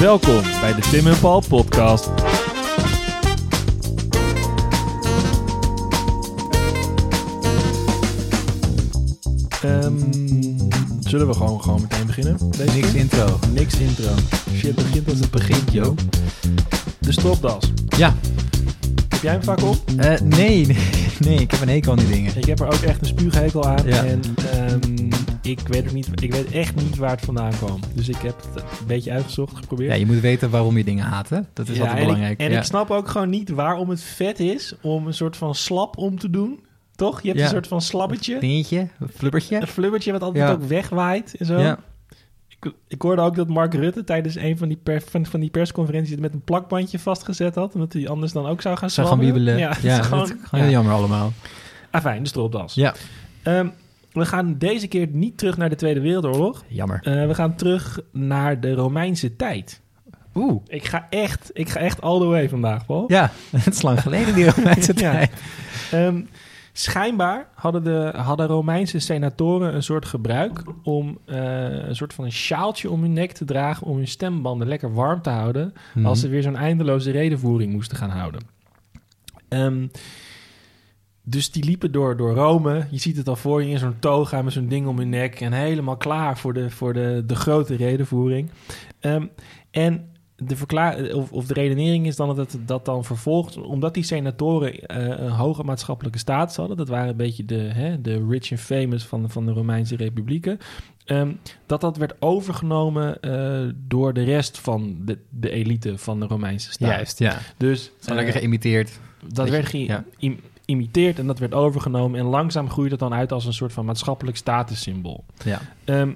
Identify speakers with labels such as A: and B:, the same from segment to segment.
A: Welkom bij de Tim en Paul podcast. Ehm, zullen we gewoon, gewoon meteen beginnen? Deze
B: Niks
A: keer?
B: intro.
A: Niks intro. Shit begint als het begint, joh. De stropdas.
B: Ja.
A: Heb jij hem vaak op?
B: Eh, nee, nee, nee, ik heb een hekel aan die dingen.
A: Ik heb er ook echt een spuughekel aan.
B: Ja.
A: En ehm, ik, weet ook niet, ik weet echt niet waar het vandaan kwam. Dus ik heb het een beetje uitgezocht, geprobeerd.
B: Ja, je moet weten waarom je dingen haat, hè? Dat is
A: Ja,
B: altijd
A: en
B: belangrijk.
A: Ik, en
B: ja.
A: ik snap ook gewoon niet waarom het vet is om een soort van slap om te doen. Toch? Je hebt
B: Ja.
A: een soort van slabbetje.
B: Dingetje, een flubbertje.
A: Een flubbertje wat altijd ook wegwaait en zo.
B: Ja.
A: Ik, ik hoorde ook dat Mark Rutte tijdens een van die, per, van, van die persconferenties het met een plakbandje vastgezet had. Omdat hij anders dan ook zou gaan
B: Zou gaan wiebelen.
A: Ja, is
B: gewoon, heel jammer allemaal.
A: Ah, fijn, de stropdas.
B: Ja,
A: Ehm, we gaan deze keer niet terug naar de Tweede Wereldoorlog.
B: jammer.
A: Eh, we gaan terug naar de Romeinse tijd.
B: Oeh.
A: Ik ga echt, ik ga echt all the way vandaag, Paul.
B: Ja, het is lang geleden die Romeinse
A: Ja.
B: tijd.
A: Ehm, schijnbaar hadden, de, hadden Romeinse senatoren een soort gebruik om eh, een soort van een sjaaltje om hun nek te dragen om hun stembanden lekker warm te houden
B: Mhm.
A: als ze weer zo'n eindeloze redenvoering moesten gaan houden. Ehm, dus die liepen door, door Rome. Je ziet het al voor je in zo'n toga met zo'n ding om hun nek. En helemaal klaar voor de, voor de, de grote redenvoering. Ehm, en de, verklaar, of, of de redenering is dan dat het dat dan vervolgt... omdat die senatoren eh, een hoge maatschappelijke status hadden... dat waren een beetje de, hè, de rich and famous van, van de Romeinse republieken... ehm, dat dat werd overgenomen eh, door de rest van de, de elite van de Romeinse staat.
B: Juist, ja.
A: Dus
B: Zo
A: eh,
B: lekker geïmiteerd.
A: dat werd
B: je, ja.
A: Geïmiteerd en dat werd overgenomen. En langzaam groeide het dan uit als een soort van maatschappelijk statussymbool.
B: Ja,
A: Ehm,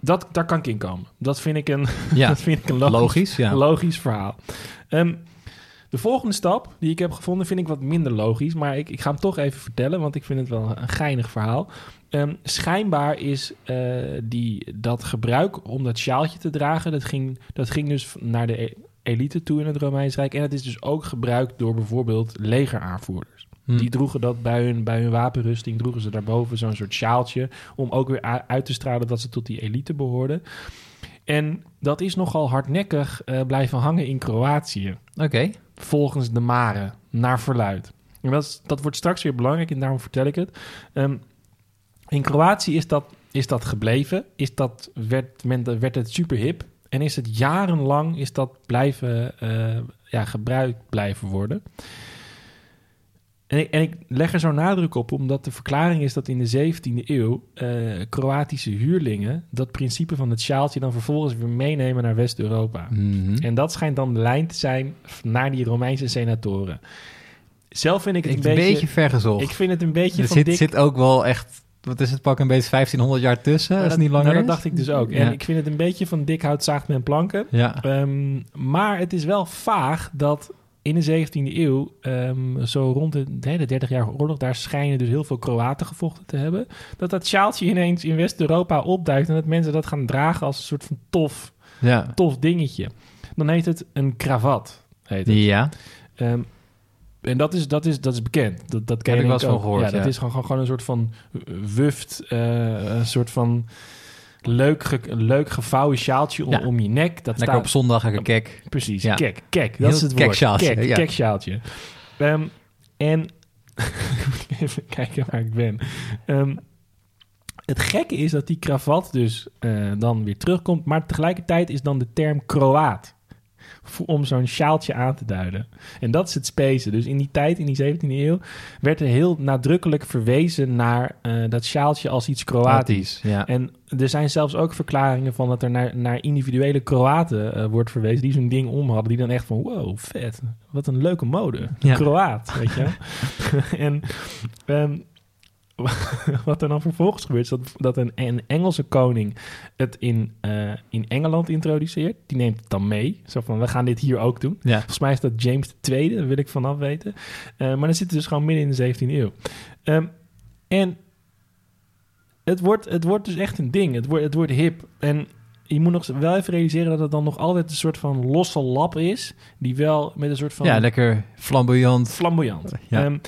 A: dat, daar kan ik in komen. Dat vind ik een,
B: ja.
A: dat vind ik een logisch,
B: logisch. Ja.
A: logisch verhaal. Ehm, de volgende stap die ik heb gevonden vind ik wat minder logisch. Maar ik, ik ga hem toch even vertellen, want ik vind het wel een geinig verhaal. Ehm, schijnbaar is eh, die, dat gebruik om dat sjaaltje te dragen... dat ging, dat ging dus naar de e- elite toe in het Romeins Rijk. En het is dus ook gebruikt door bijvoorbeeld legeraanvoerders.
B: Hm.
A: Die droegen dat bij hun, bij hun wapenrusting, droegen ze daarboven zo'n soort sjaaltje... om ook weer uit te stralen dat ze tot die elite behoorden. En dat is nogal hardnekkig eh, blijven hangen in Kroatië
B: Oké.
A: volgens de Mare, naar verluid. En dat, is- dat wordt straks weer belangrijk en daarom vertel ik het. Ehm, in Kroatië is dat, is dat gebleven, is dat, werd, men, werd het super hip en is het jarenlang is dat blijven, eh, ja, gebruikt blijven worden. En ik, en ik leg er zo nadruk op, omdat de verklaring is dat in de 17e eeuw eh, Kroatische huurlingen dat principe van het sjaaltje dan vervolgens weer meenemen naar West-Europa.
B: Mhm.
A: En dat schijnt dan de lijn te zijn naar die Romeinse senatoren. Zelf vind ik het
B: Ik
A: een
B: een
A: beetje...
B: beetje vergezocht.
A: ik vind het een beetje
B: er
A: van
B: zit,
A: dik...
B: zit ook wel echt... Wat is het pak een beetje 1500 jaar tussen?
A: Nou,
B: Als het niet langer
A: nou, dat
B: is?
A: dacht ik dus ook.
B: Ja.
A: En ik vind het een beetje van dik hout zaagt men planken.
B: Ja.
A: Ehm, maar het is wel vaag dat in de 17e eeuw, ehm, zo rond de, de 30 jaar oorlog, daar schijnen dus heel veel Kroaten gevochten te hebben. Dat dat sjaaltje ineens in West-Europa opduikt en dat mensen dat gaan dragen als een soort van tof,
B: Ja.
A: tof dingetje. Dan heet het een kravat. Heet het.
B: Ja.
A: Ehm, en dat is, dat is, dat is bekend. Dat, dat ken
B: Heb ik wel van gehoord,
A: Ja, dat is gewoon, gewoon, gewoon een soort van wuft, eh, een soort van leuk, ge, leuk gevouwen sjaaltje om,
B: Ja.
A: om je nek. Dat
B: Lekker
A: staat,
B: op zondag een kek.
A: Precies,
B: Ja.
A: kek, kek. Dat
B: Heel
A: is het woord. Kek, kek sjaaltje. Ehm, en even kijken waar ik ben. Ehm, het gekke is dat die kravat dus eh, dan weer terugkomt, maar tegelijkertijd is dan de term Kroaat om zo'n sjaaltje aan te duiden. En dat is het space. Dus in die tijd, in die 17e eeuw, werd er heel nadrukkelijk verwezen naar eh, dat sjaaltje als iets Kroatisch.
B: Ja.
A: En er zijn zelfs ook verklaringen van dat er naar, naar individuele Kroaten eh, wordt verwezen die zo'n ding om hadden. Die dan echt van, wow, vet. Wat een leuke mode.
B: Ja.
A: Kroaat, weet je en ehm, wat er dan vervolgens gebeurt, is dat, dat een, een Engelse koning het in, eh, in Engeland introduceert. Die neemt het dan mee. Zo van, we gaan dit hier ook doen.
B: ja.
A: Volgens mij is dat James II, daar wil ik vanaf weten. Eh, maar dan zitten we dus gewoon midden in de 17e eeuw. Ehm, en het wordt, het wordt dus echt een ding. Het wordt, het wordt hip. En je moet nog wel even realiseren dat het dan nog altijd een soort van losse lap is. Die wel met een soort van
B: ja, lekker flamboyant.
A: flamboyant.
B: Ja.
A: Ehm,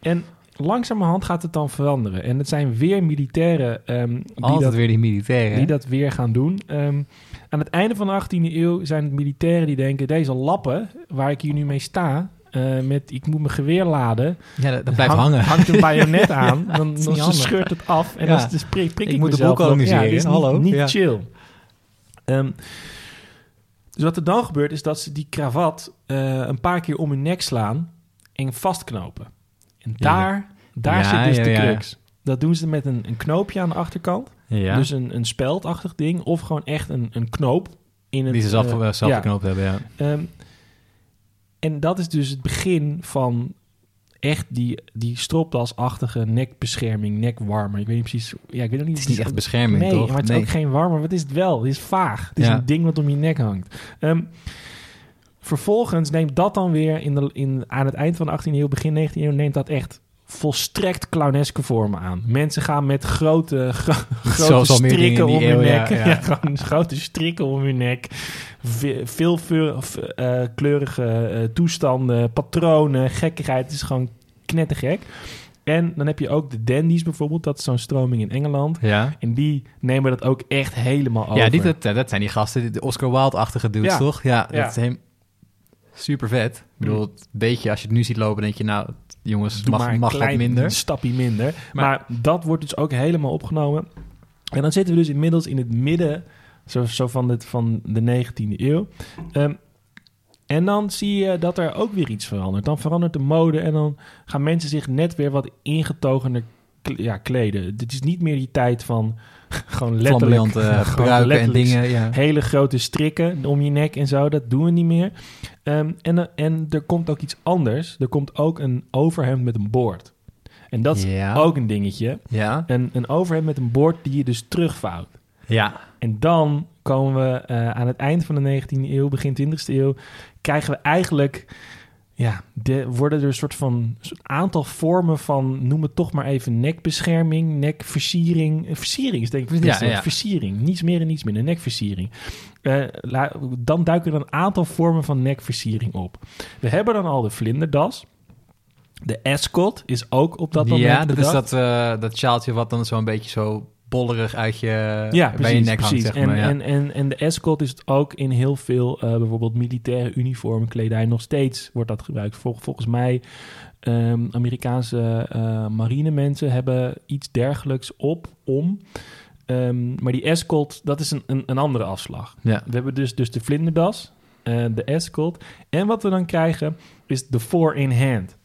A: en langzamerhand gaat het dan veranderen. En het zijn weer militairen ehm, die,
B: Altijd
A: dat,
B: weer die militairen.
A: die dat weer gaan doen. Ehm, aan het einde van de 18e eeuw zijn het militairen die denken... deze lappen waar ik hier nu mee sta... eh, met ik moet mijn geweer laden.
B: ja, dat, dat blijft
A: hang-
B: hangen.
A: Hangt een bajonet aan, dan, dan
B: niet
A: scheurt het af. En
B: Ja.
A: dan, prik, prik
B: Ik
A: ik,
B: moet de
A: mezelf
B: koloniseren,
A: Ja, dit is niet,
B: hallo.
A: niet
B: Ja.
A: chill. Ehm, dus wat er dan gebeurt is dat ze die kravat eh, een paar keer om hun nek slaan en vastknopen. En daar, daar
B: Ja,
A: zit dus
B: ja,
A: de crux. Dat doen ze met een, een knoopje aan de achterkant.
B: Ja.
A: Dus een, een speldachtig ding. Of gewoon echt een, een knoop. In het,
B: die ze zelf,
A: eh,
B: zelf geknoopt hebben, ja.
A: Ehm, en dat is dus het begin van echt die, die stropdasachtige nekbescherming, nekwarmer. Ik weet niet precies... Ja, ik weet niet...
B: Het is niet echt bescherming,
A: nee,
B: toch?
A: maar het is
B: Nee.
A: ook geen warmer. Wat is het wel? Het is vaag. Het is
B: Ja.
A: een ding wat om je nek hangt. Ehm, vervolgens neemt dat dan weer in de, in, aan het eind van de 18e eeuw, begin 19e eeuw, neemt dat echt volstrekt clowneske vormen aan. Mensen gaan met grote, gro- grote strikken om hun
B: ja,
A: nek.
B: ja.
A: Ja, gewoon grote strikken om hun nek. Ve- Veel veel eh, kleurige eh, toestanden, patronen, gekkigheid. Het is gewoon knettergek. En dan heb je ook de dandies bijvoorbeeld. Dat is zo'n stroming in Engeland.
B: Ja.
A: En die nemen dat ook echt helemaal over.
B: Ja, die, dat, dat zijn die gasten, die- de Oscar Wilde-achtige dudes,
A: Ja.
B: toch? Ja,
A: Ja.
B: dat is super vet. Ik bedoel, een beetje, als je het nu ziet lopen, denk je, nou, jongens,
A: Doe
B: mag,
A: maar een
B: mag
A: klein
B: wat minder.
A: een stapje minder. Maar,
B: Maar-
A: dat wordt dus ook helemaal opgenomen. En dan zitten we dus inmiddels in het midden zo, zo van, het, van de 19e eeuw. Ehm, en dan zie je dat er ook weer iets verandert. Dan verandert de mode en dan gaan mensen zich net weer wat ingetogener ja, kleden. Dit is niet meer die tijd van gewoon letterlijk...
B: Eh,
A: gewoon
B: en dingen, ja.
A: hele grote strikken om je nek en zo. Dat doen we niet meer. Ehm, en, eh, en er komt ook iets anders. Er komt ook een overhemd met een boord. En dat is
B: Ja.
A: ook een dingetje.
B: Ja.
A: Een, een overhemd met een boord die je dus terugvouwt.
B: Ja.
A: En dan komen we eh, aan het eind van de 19e eeuw, begin 20e eeuw, krijgen we eigenlijk, ja, de, worden er een soort van soort aantal vormen van, noem het toch maar even nekbescherming, nekversiering. Eh, Versiering is denk ik
B: Ja.
A: Versiering, niets meer en niets minder, nekversiering. Eh, la- dan duiken er een aantal vormen van nekversiering op. We hebben dan al de vlinderdas. De ascot is ook op dat moment
B: ja, dat is dat, eh, dat sjaaltje wat dan zo'n beetje zo bollerig uit je,
A: ja,
B: bij
A: precies,
B: je nek hangt, zeg
A: en,
B: maar. Ja.
A: en, en, en de escort is het ook in heel veel, eh, bijvoorbeeld militaire uniformen, kledij, nog steeds wordt dat gebruikt. Vol- volgens mij, ehm, Amerikaanse eh marinemensen hebben iets dergelijks op, om. Ehm, maar die escort, dat is een, een, een andere afslag.
B: ja.
A: We hebben dus, dus de vlinderdas, eh, de escort. En wat we dan krijgen, is de four-in-hand.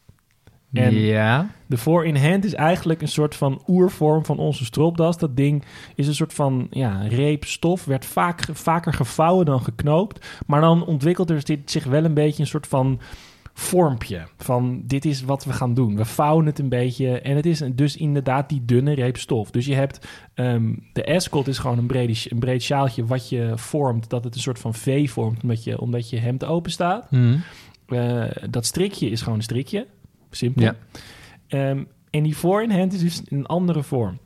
A: En-
B: ja.
A: De four-in-hand is eigenlijk een soort van oervorm van onze stropdas. Dat ding is een soort van ja, reep stof. Werd vaak, vaker gevouwen dan geknoopt. Maar dan ontwikkelt er zich wel een beetje een soort van vormpje. Van dit is wat we gaan doen. We vouwen het een beetje. En het is dus inderdaad die dunne reep stof. Dus je hebt ehm, de escot is gewoon een, brede, een breed sjaaltje wat je vormt. Dat het een soort van V vormt omdat je, omdat je hemd open staat.
B: Hm.
A: Eh, dat strikje is gewoon een strikje. Simpel.
B: Ja.
A: Ehm, en die voor-in-hand is dus een andere vorm.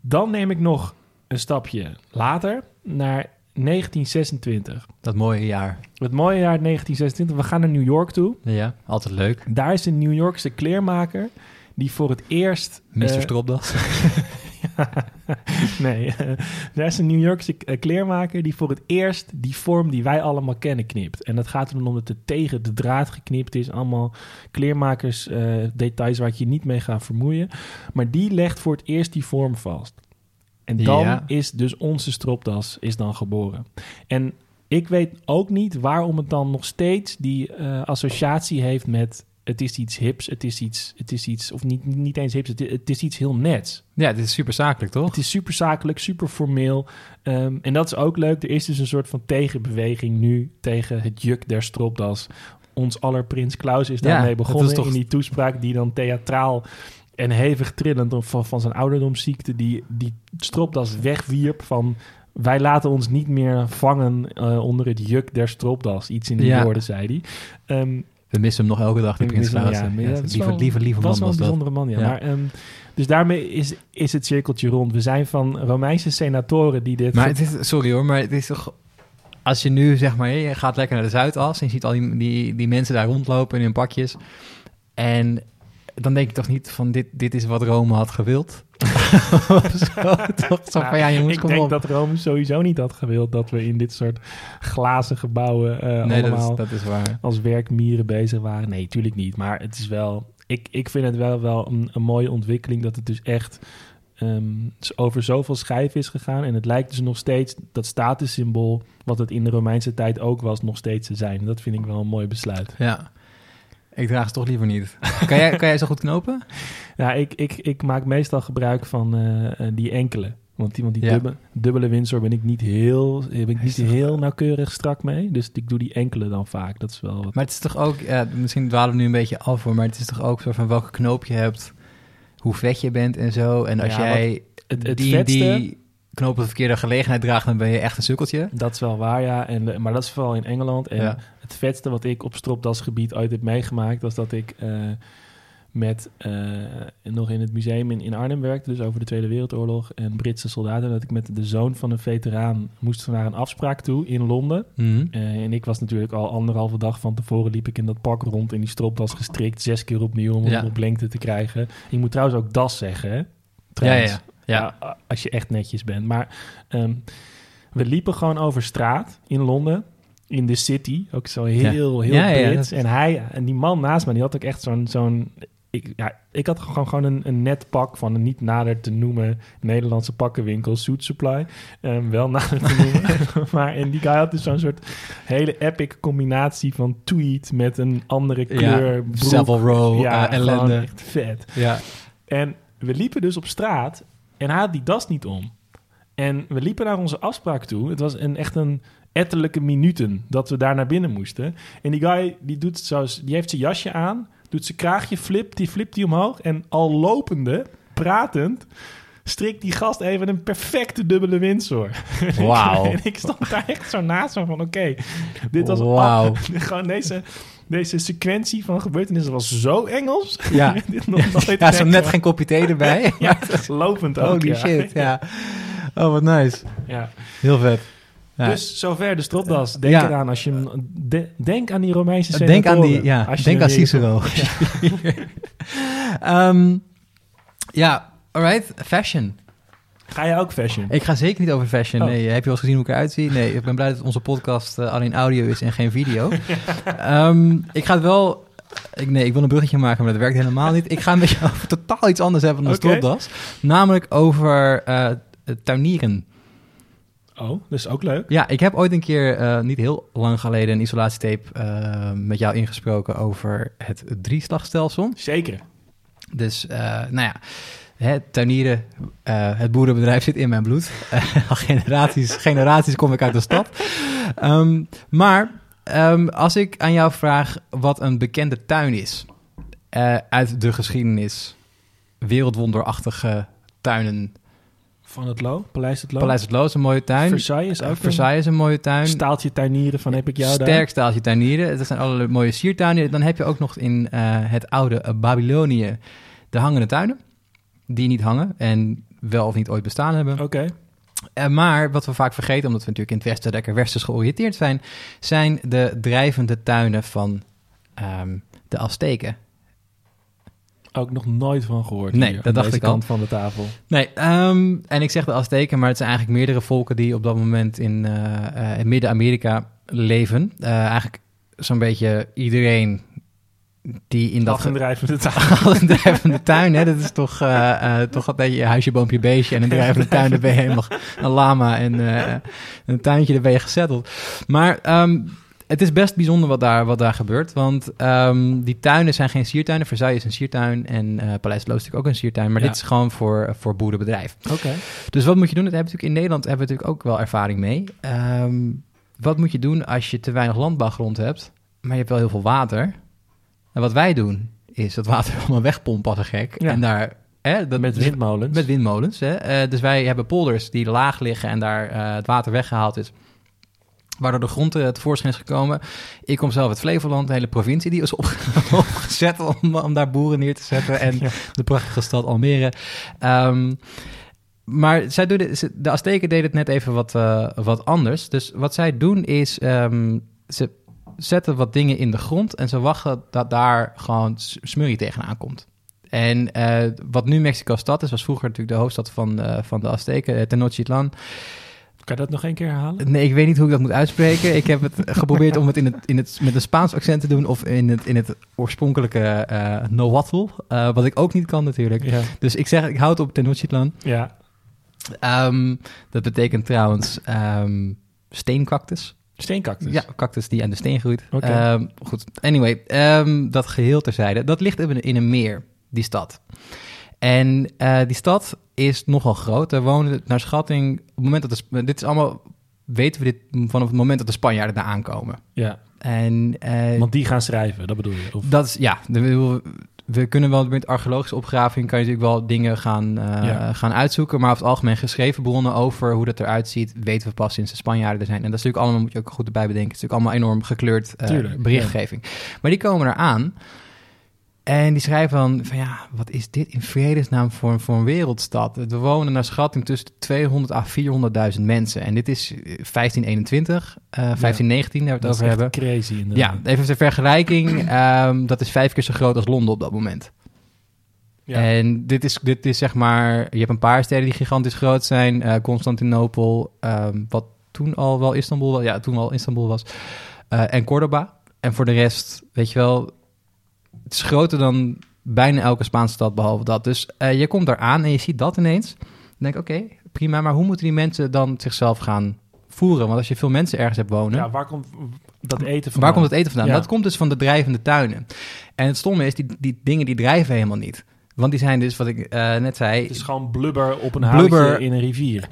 A: Dan neem ik nog een stapje later naar 1926.
B: Dat mooie jaar.
A: Het mooie jaar 1926. We gaan naar New York toe.
B: Ja, altijd leuk.
A: Daar is een New Yorkse kleermaker die voor het eerst...
B: Mr.
A: eh,
B: Stropdas.
A: nee, eh, daar is een New Yorkse eh, kleermaker die voor het eerst die vorm die wij allemaal kennen knipt. En dat gaat erom dat het tegen de draad geknipt is. Allemaal kleermakers eh, details waar ik je niet mee ga vermoeien. Maar die legt voor het eerst die vorm vast. En dan
B: Ja.
A: is dus onze stropdas is dan geboren. En ik weet ook niet waarom het dan nog steeds die eh, associatie heeft met het is iets hips, het is iets, het is iets of niet, niet eens hips, het, het is iets heel nets.
B: Ja, dit is super zakelijk, toch?
A: Het is super zakelijk, super formeel. Ehm, en dat is ook leuk. Er is dus een soort van tegenbeweging nu tegen het juk der stropdas. Ons aller prins Klaus is daarmee
B: het
A: begonnen
B: toch-
A: in die toespraak die dan theatraal en hevig trillend van, van zijn ouderdomsziekte die, die stropdas wegwierp van... Wij laten ons niet meer vangen eh, onder het juk der stropdas. Iets in die
B: Ja.
A: woorden, zei hij. Ehm,
B: We missen hem nog elke dag, die
A: ik
B: prins
A: wist wel,
B: Klaus.
A: ja,
B: Ja,
A: ja, dat is
B: lieve, man
A: was wel een bijzondere man, ja. Maar, ehm, dus daarmee is, is het cirkeltje rond. We zijn van Romeinse senatoren die dit...
B: Maar het is, sorry hoor, maar het is toch... Als je nu, zeg maar, je gaat lekker naar de Zuidas... en je ziet al die, die, die mensen daar rondlopen in hun pakjes... en dan denk je toch niet van dit, dit is wat Rome had gewild? Zo, toch zo van ja, jongens,
A: ik
B: kom
A: denk
B: op.
A: dat Rome sowieso niet had gewild dat we in dit soort glazen gebouwen eh,
B: nee, dat
A: allemaal
B: is, dat is waar.
A: als werkmieren bezig waren. Nee, tuurlijk niet. Maar het is wel. Ik, ik vind het wel, wel een, een mooie ontwikkeling dat het dus echt ehm, over zoveel schijven is gegaan. En het lijkt dus nog steeds dat statussymbool, wat het in de Romeinse tijd ook was, nog steeds te zijn. Dat vind ik wel een mooi besluit.
B: Ja. Ik draag ze toch liever niet. Kan jij, kan jij zo goed knopen?
A: Ja, ik, ik, ik maak meestal gebruik van eh, eh, die enkele. Want die, want die
B: Ja.
A: dubbele, dubbele Windsor ben ik niet heel, ben ik niet heel nauwkeurig strak mee. Dus ik doe die enkele dan vaak. Dat is wel wat.
B: Maar het is toch ook, ja, misschien dwalen we nu een beetje af hoor, maar het is toch ook zo van welke knoop je hebt, hoe vet je bent en zo. En als
A: Ja,
B: jij
A: het, het
B: die,
A: vetste,
B: die knoop op de verkeerde gelegenheid draagt, dan ben je echt een sukkeltje.
A: dat is wel waar, ja. En, maar dat is vooral in Engeland. En
B: Ja.
A: Het vetste wat ik op stropdasgebied ooit heb meegemaakt... was dat ik eh, met eh, nog in het museum in, in Arnhem werkte... dus over de Tweede Wereldoorlog en Britse soldaten... dat ik met de zoon van een veteraan moest naar een afspraak toe in Londen...
B: Mhm.
A: Eh, en ik was natuurlijk al anderhalve dag van tevoren liep ik in dat pak rond in die stropdas gestrikt, zes keer opnieuw om
B: Ja.
A: op lengte te krijgen. Je moet trouwens ook das zeggen, hè?
B: Ja,
A: Trouwens.
B: ja, ja.
A: Ja, als je echt netjes bent. Maar ehm, we liepen gewoon over straat in Londen, in de city, ook zo heel, heel
B: Ja,
A: Brits. En hij, en die man naast me, die had ook echt zo'n, zo'n ik, ja, ik had gewoon, gewoon een, een net pak van een niet nader te noemen Nederlandse pakkenwinkel, Suit Supply. Ehm, wel nader te noemen. maar en die guy had dus zo'n soort hele epic combinatie van tweed met een andere kleur. broek.
B: Savile Row,
A: ja, gewoon
B: ellende.
A: echt vet.
B: Ja.
A: En we liepen dus op straat en hij had die das niet om. En we liepen naar onze afspraak toe. Het was een, echt een ettelijke minuten dat we daar naar binnen moesten. En die guy die doet het zo, die heeft zijn jasje aan, doet zijn kraagje flip, die flipt die omhoog en al lopende, pratend, strikt die gast even een perfecte dubbele Windsor.
B: Wauw.
A: en ik stond daar echt zo naast me van, oké, dit was
B: Wauw.
A: gewoon deze, deze sequentie van gebeurtenissen was zo Engels.
B: Ja.
A: dit nog nooit
B: Ja, zo net geen kopje thee erbij.
A: Ja, lopend ook.
B: Holy
A: ja.
B: shit, ja. Oh, wat nice.
A: Ja.
B: Heel vet. Ja.
A: Dus zover de stropdas. Denk
B: Ja.
A: eraan als je hem... de- denk aan die Romeinse
B: denk aan die,
A: senatoren.
B: ja,
A: Als
B: denk aan
A: er
B: Cicero. Ehm, ja, alright, fashion.
A: Ga je ook fashion?
B: Ik ga zeker niet over fashion.
A: Oh.
B: Nee, heb je wel eens gezien hoe ik eruit zie? Nee, ik ben blij dat onze podcast eh, alleen audio is en geen video. Ehm, ik ga het wel... Ik, nee, ik wil een bruggetje maken, maar dat werkt helemaal niet. Ik ga een beetje over totaal iets anders hebben dan de stropdas. Namelijk over eh, tuinieren.
A: Oh, dat is ook leuk.
B: Ja, ik heb ooit een keer, eh, niet heel lang geleden, een isolatietape eh, met jou ingesproken over het drieslagstelsel.
A: Zeker.
B: Dus, eh, nou ja, hè, tuinieren, het boerenbedrijf zit in mijn bloed. Al generaties, generaties kom ik uit de stad. Ehm, maar ehm, als ik aan jou vraag wat een bekende tuin is uit de geschiedenis, wereldwonderachtige tuinen.
A: Van het Lo, Paleis het Lo.
B: Paleis het Loos, een mooie tuin.
A: Versailles is ook een
B: Versailles is een mooie tuin.
A: staaltje tuinieren van heb ik jou daar.
B: Sterk staaltje tuinieren. Dat zijn allerlei mooie siertuinen. Dan heb je ook nog in eh, het oude eh, Babylonië de hangende tuinen. Die niet hangen en wel of niet ooit bestaan hebben.
A: Oké.
B: Eh, maar wat we vaak vergeten, omdat we natuurlijk in het Westen lekker westers georiënteerd zijn, zijn de drijvende tuinen van ehm, de Azteken.
A: Ook nog nooit van gehoord.
B: Nee,
A: hier,
B: dat dacht ik al.
A: kant van de tafel.
B: Nee, ehm, en ik zeg de Azteken, maar het zijn eigenlijk meerdere volken die op dat moment in, eh, eh, in Midden-Amerika leven. Eh, eigenlijk zo'n beetje iedereen die in dat...
A: Drijvende
B: een drijvende tuin, hè? Dat is toch, toch een beetje huisje, boompje, beestje. En een drijvende tuin, daar ben je helemaal een lama en een tuintje, daar ben je gezetteld. Maar ehm, het is best bijzonder wat daar, wat daar gebeurt. Want ehm, die tuinen zijn geen siertuinen. Versailles is een siertuin en eh Paleis Loos is natuurlijk ook een siertuin. Maar
A: Ja.
B: dit is gewoon voor, voor boerenbedrijf.
A: Oké.
B: Dus wat moet je doen? Dat hebben we natuurlijk in Nederland hebben we natuurlijk ook wel ervaring mee. Ehm, wat moet je doen als je te weinig landbouwgrond hebt, maar je hebt wel heel veel water? En wat wij doen, is dat water allemaal wegpompen als een gek.
A: Ja.
B: En daar... Hè, dat,
A: Met
B: dus-
A: windmolens.
B: met windmolens. Hè? Eh, dus wij hebben polders die laag liggen en daar eh, het water weggehaald is. Waardoor de grond eh, tevoorschijn is gekomen. Ik kom zelf uit Flevoland, de hele provincie die is op- opgezet om, om daar boeren neer te zetten. En
A: Ja.
B: de prachtige stad Almere. Ehm, maar zij doen de Azteken deden het net even wat, eh, wat anders. Dus wat zij doen is, ehm, ze zetten wat dingen in de grond en ze wachten dat daar gewoon smurrie tegenaan komt. En eh, wat nu Mexico-stad is, was vroeger natuurlijk de hoofdstad van, eh, van de Azteken, uh, Tenochtitlan.
A: Kan je dat nog één keer herhalen?
B: Nee, ik weet niet hoe ik dat moet uitspreken. ik heb het geprobeerd om het, in het, in het met een Spaans accent te doen of in het, in het oorspronkelijke uh, Nahuatl, uh, wat ik ook niet kan natuurlijk.
A: Ja.
B: Dus ik zeg, ik houd op Tenochtitlan.
A: Ja.
B: Um, dat betekent trouwens um, steencactus.
A: Steencactus?
B: Ja, cactus die aan de steen groeit.
A: Okay.
B: Um, goed, anyway, dat geheel terzijde. Dat ligt in, in een meer, die stad. En uh, die stad is nogal groot. Er wonen naar schatting, op het moment dat de, dit is allemaal, weten we dit vanaf het moment dat de Spanjaarden daar aankomen.
A: Ja.
B: En, uh,
A: Want die gaan schrijven, dat bedoel je? Of?
B: Dat is, ja, we, we kunnen wel met archeologische opgraving kan je natuurlijk wel dingen gaan, uh, ja. gaan uitzoeken, maar over het algemeen geschreven bronnen over hoe dat eruit ziet, weten we pas sinds de Spanjaarden er zijn. En dat is natuurlijk allemaal, moet je ook goed erbij bedenken, het is natuurlijk allemaal enorm gekleurd berichtgeving. Ja. Maar die komen eraan en die schrijven dan van ja, wat is dit in vredesnaam voor, voor een wereldstad? We wonen naar schatting tussen 200 à 400.000 mensen. En dit is 1521, uh, 1519 ja, daar we het over hebben.
A: crazy inderdaad.
B: Ja, even ter vergelijking. um, dat is vijf keer zo groot als Londen op dat moment. Ja. En dit is, dit is zeg maar, je hebt een paar steden die gigantisch groot zijn. Uh, Constantinopel, um, wat toen al wel Istanbul was. Ja, toen al Istanbul was. Uh, en Cordoba. En voor de rest, weet je wel, het is groter dan bijna elke Spaanse stad, behalve dat. Dus uh, je komt daar aan en je ziet dat ineens. Dan denk ik, oké, okay, prima, maar hoe moeten die mensen dan zichzelf gaan voeren? Want als je veel mensen ergens hebt wonen...
A: Ja, waar komt dat eten vandaan?
B: Waar komt het eten vandaan? Ja. Dat komt dus van de drijvende tuinen. En het stomme is, die, die dingen die drijven helemaal niet. Want die zijn dus, wat ik uh, net zei...
A: Het is gewoon blubber op een
B: blubber,
A: houtje in een rivier.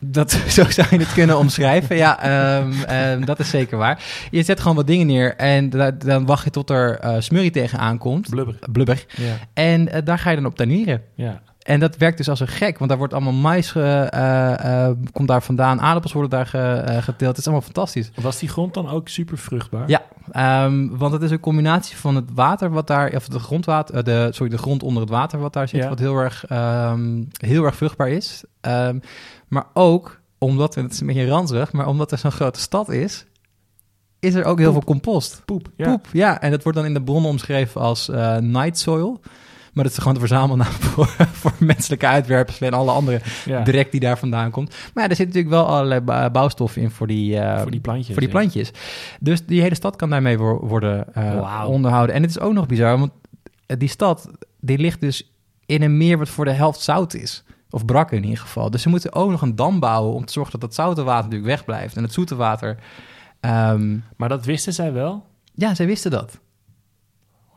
B: Dat, zo zou je het kunnen omschrijven. Ja, um, um, dat is zeker waar. Je zet gewoon wat dingen neer en da dan wacht je tot er uh, smurrie tegenaan komt.
A: Blubber.
B: Blubber.
A: Ja.
B: En uh, daar ga je dan op tuinieren.
A: Ja.
B: En dat werkt dus als een gek, want daar wordt allemaal mais, uh, komt daar vandaan, aardappels worden daar ge, geteeld. Het is allemaal fantastisch.
A: Was die grond dan ook super vruchtbaar?
B: Ja, um, want het is een combinatie van het water wat daar, of de grondwater, de, sorry, de grond onder het water wat daar zit,
A: Ja.
B: wat heel erg, heel erg vruchtbaar is. Um, maar ook omdat, en het is een beetje ranzig, maar omdat er zo'n grote stad is, is er ook heel
A: Poep.
B: veel compost.
A: Poep. Ja.
B: Poep, ja. En dat wordt dan in de bronnen omschreven als night soil. Maar dat is gewoon de verzamelnaam voor, voor menselijke uitwerpselen en alle andere
A: Ja.
B: direct die daar vandaan komt. Maar ja, er zitten natuurlijk wel allerlei bouwstoffen in voor die, uh,
A: Voor die plantjes.
B: voor die
A: ja.
B: plantjes. Dus die hele stad kan daarmee wo- worden uh,
A: Wauw.
B: onderhouden. En het is ook nog bizar, want die stad die ligt dus in een meer wat voor de helft zout is. Of brak in ieder geval. Dus ze moeten ook nog een dam bouwen om te zorgen dat het zoute water natuurlijk wegblijft. En het zoete water... Um,
A: Maar dat wisten zij wel?
B: ja, zij wisten dat.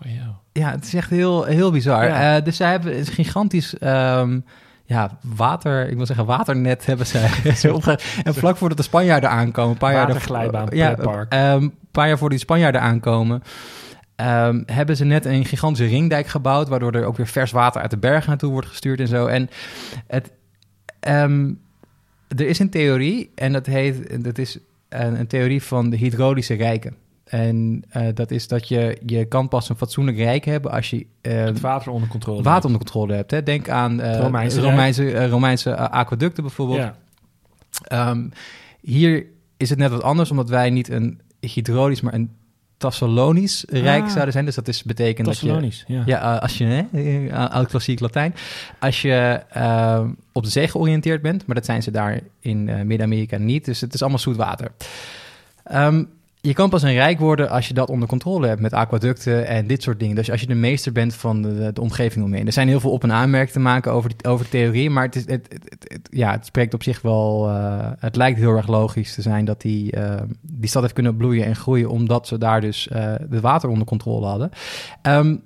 A: Oh, ja.
B: Ja, het is echt heel, heel bizar.
A: Ja.
B: Uh, dus zij hebben een gigantisch... Um, ja, water, ik wil zeggen waternet hebben zij. En vlak voordat de Spanjaarden aankomen... Een paar jaar ja,
A: pretpark.
B: een paar jaar voor die Spanjaarden aankomen... Um, hebben ze net een gigantische ringdijk gebouwd... waardoor er ook weer vers water uit de bergen naartoe wordt gestuurd en zo. En het, um, er is een theorie en dat heet... Dat is een, een theorie van de hydraulische rijken. En uh, dat is dat je, je kan pas een fatsoenlijk rijk hebben als je uh,
A: het water onder controle
B: water onder controle hebt. Hè. Denk aan uh,
A: Romeinse,
B: Romeinse, Romeinse aquaducten bijvoorbeeld.
A: Ja.
B: Um, hier is het net wat anders, omdat wij niet een hydraulisch, maar een Thessalonisch rijk
A: Ah.
B: zouden zijn. Dus dat is betekent dat je...
A: Ja.
B: Ja, als je, hè, oud klassiek Latijn. Als je uh, op de zee georiënteerd bent, maar dat zijn ze daar in uh, Midden-Amerika niet. Dus het is allemaal zoet water. Um, je kan pas een rijk worden als je dat onder controle hebt met aquaducten en dit soort dingen. Dus als je de meester bent van de, de omgeving omheen. Er zijn heel veel op- en aanmerken te maken over, die, over de theorie, maar het, is, het, ja, het spreekt op zich wel... Uh, het lijkt heel erg logisch te zijn dat die, uh, die stad heeft kunnen bloeien en groeien... omdat ze daar dus uh, het water onder controle hadden. Um,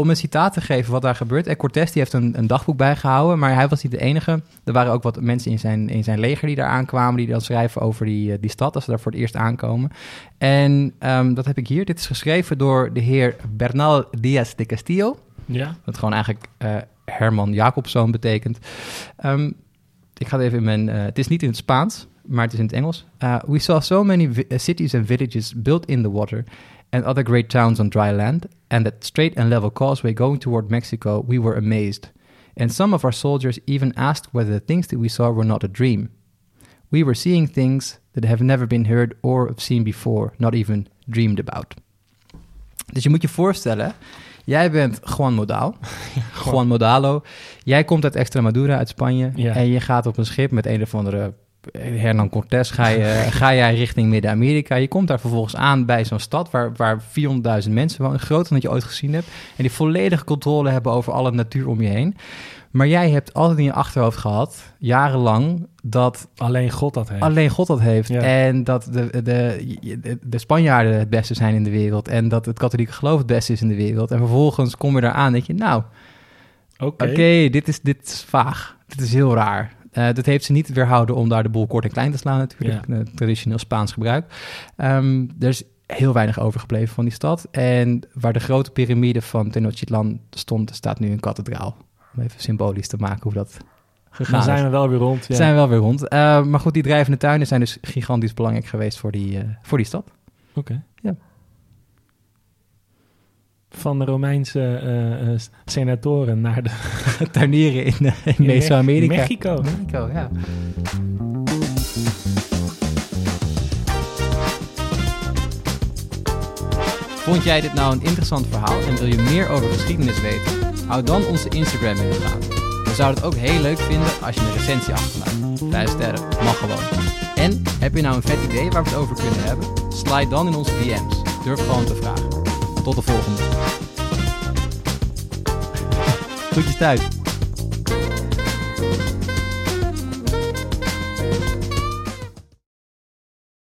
B: om een citaat te geven wat daar gebeurt. En Cortés die heeft een, een, dagboek bijgehouden, maar hij was niet de enige. Er waren ook wat mensen in zijn, in zijn leger die daar aankwamen, die dan schrijven over die, die stad, als ze daar voor het eerst aankomen. En um, dat heb ik hier. Dit is geschreven door de heer Bernal Díaz de Castillo.
A: Ja.
B: Wat gewoon eigenlijk uh, Herman Jacobszoon betekent. Um, ik ga het even in mijn... Uh, het is niet in het Spaans, maar het is in het Engels. Uh, we saw so many cities and villages built in the water... and other great towns on dry land, and that straight and level causeway going toward Mexico, we were amazed. And some of our soldiers even asked whether the things that we saw were not a dream. We were seeing things that have never been heard or seen before, not even dreamed about. Dus je moet je voorstellen, Jij bent Juan Modal. Juan Modalo. Jij komt uit Extremadura, uit Spanje. En je gaat op een schip met een of andere Hernan Cortés. Ga, je, ga jij richting Midden-Amerika. Je komt daar vervolgens aan bij zo'n stad waar, waar 400.000 mensen wonen. Groter dan je ooit gezien hebt. En die volledige controle hebben over alle natuur om je heen. Maar jij hebt altijd in je achterhoofd gehad, jarenlang, dat
A: Alleen God dat heeft.
B: alleen God dat heeft.
A: Ja.
B: En dat de, de, de, de Spanjaarden het beste zijn in de wereld. En dat het katholieke geloof het beste is in de wereld. En vervolgens kom je daar aan en denk je, nou,
A: Oké.
B: oké, dit, is, dit is vaag. Dit is heel raar. Eh, dat heeft ze niet weerhouden om daar de boel kort en klein te slaan natuurlijk. Eh, traditioneel Spaans gebruik. Ehm, er is heel weinig overgebleven van die stad. En waar de grote piramide van Tenochtitlan stond, staat nu een kathedraal. Om even symbolisch te maken hoe dat gegaan
A: Dan
B: is.
A: zijn we wel weer rond. Ja.
B: Zijn we wel weer rond. Eh, maar goed, die drijvende tuinen zijn dus gigantisch belangrijk geweest voor die, voor die stad.
A: Oké.
B: Ja.
A: Van de Romeinse eh, eh, senatoren naar de
B: Tuinieren in, eh, in
A: in
B: Mesoamerika.
A: Mexico.
B: Mexico, ja. Vond jij dit nou een interessant verhaal en wil je meer over geschiedenis weten? Hou dan onze Instagram in de gaten. We zouden het ook heel leuk vinden als je een recensie achterlaat. Vijf sterren, mag gewoon. En heb je nou een vet idee waar we het over kunnen hebben? Slide dan in onze DM's. Durf gewoon te vragen. Tot de volgende. Groetjes thuis.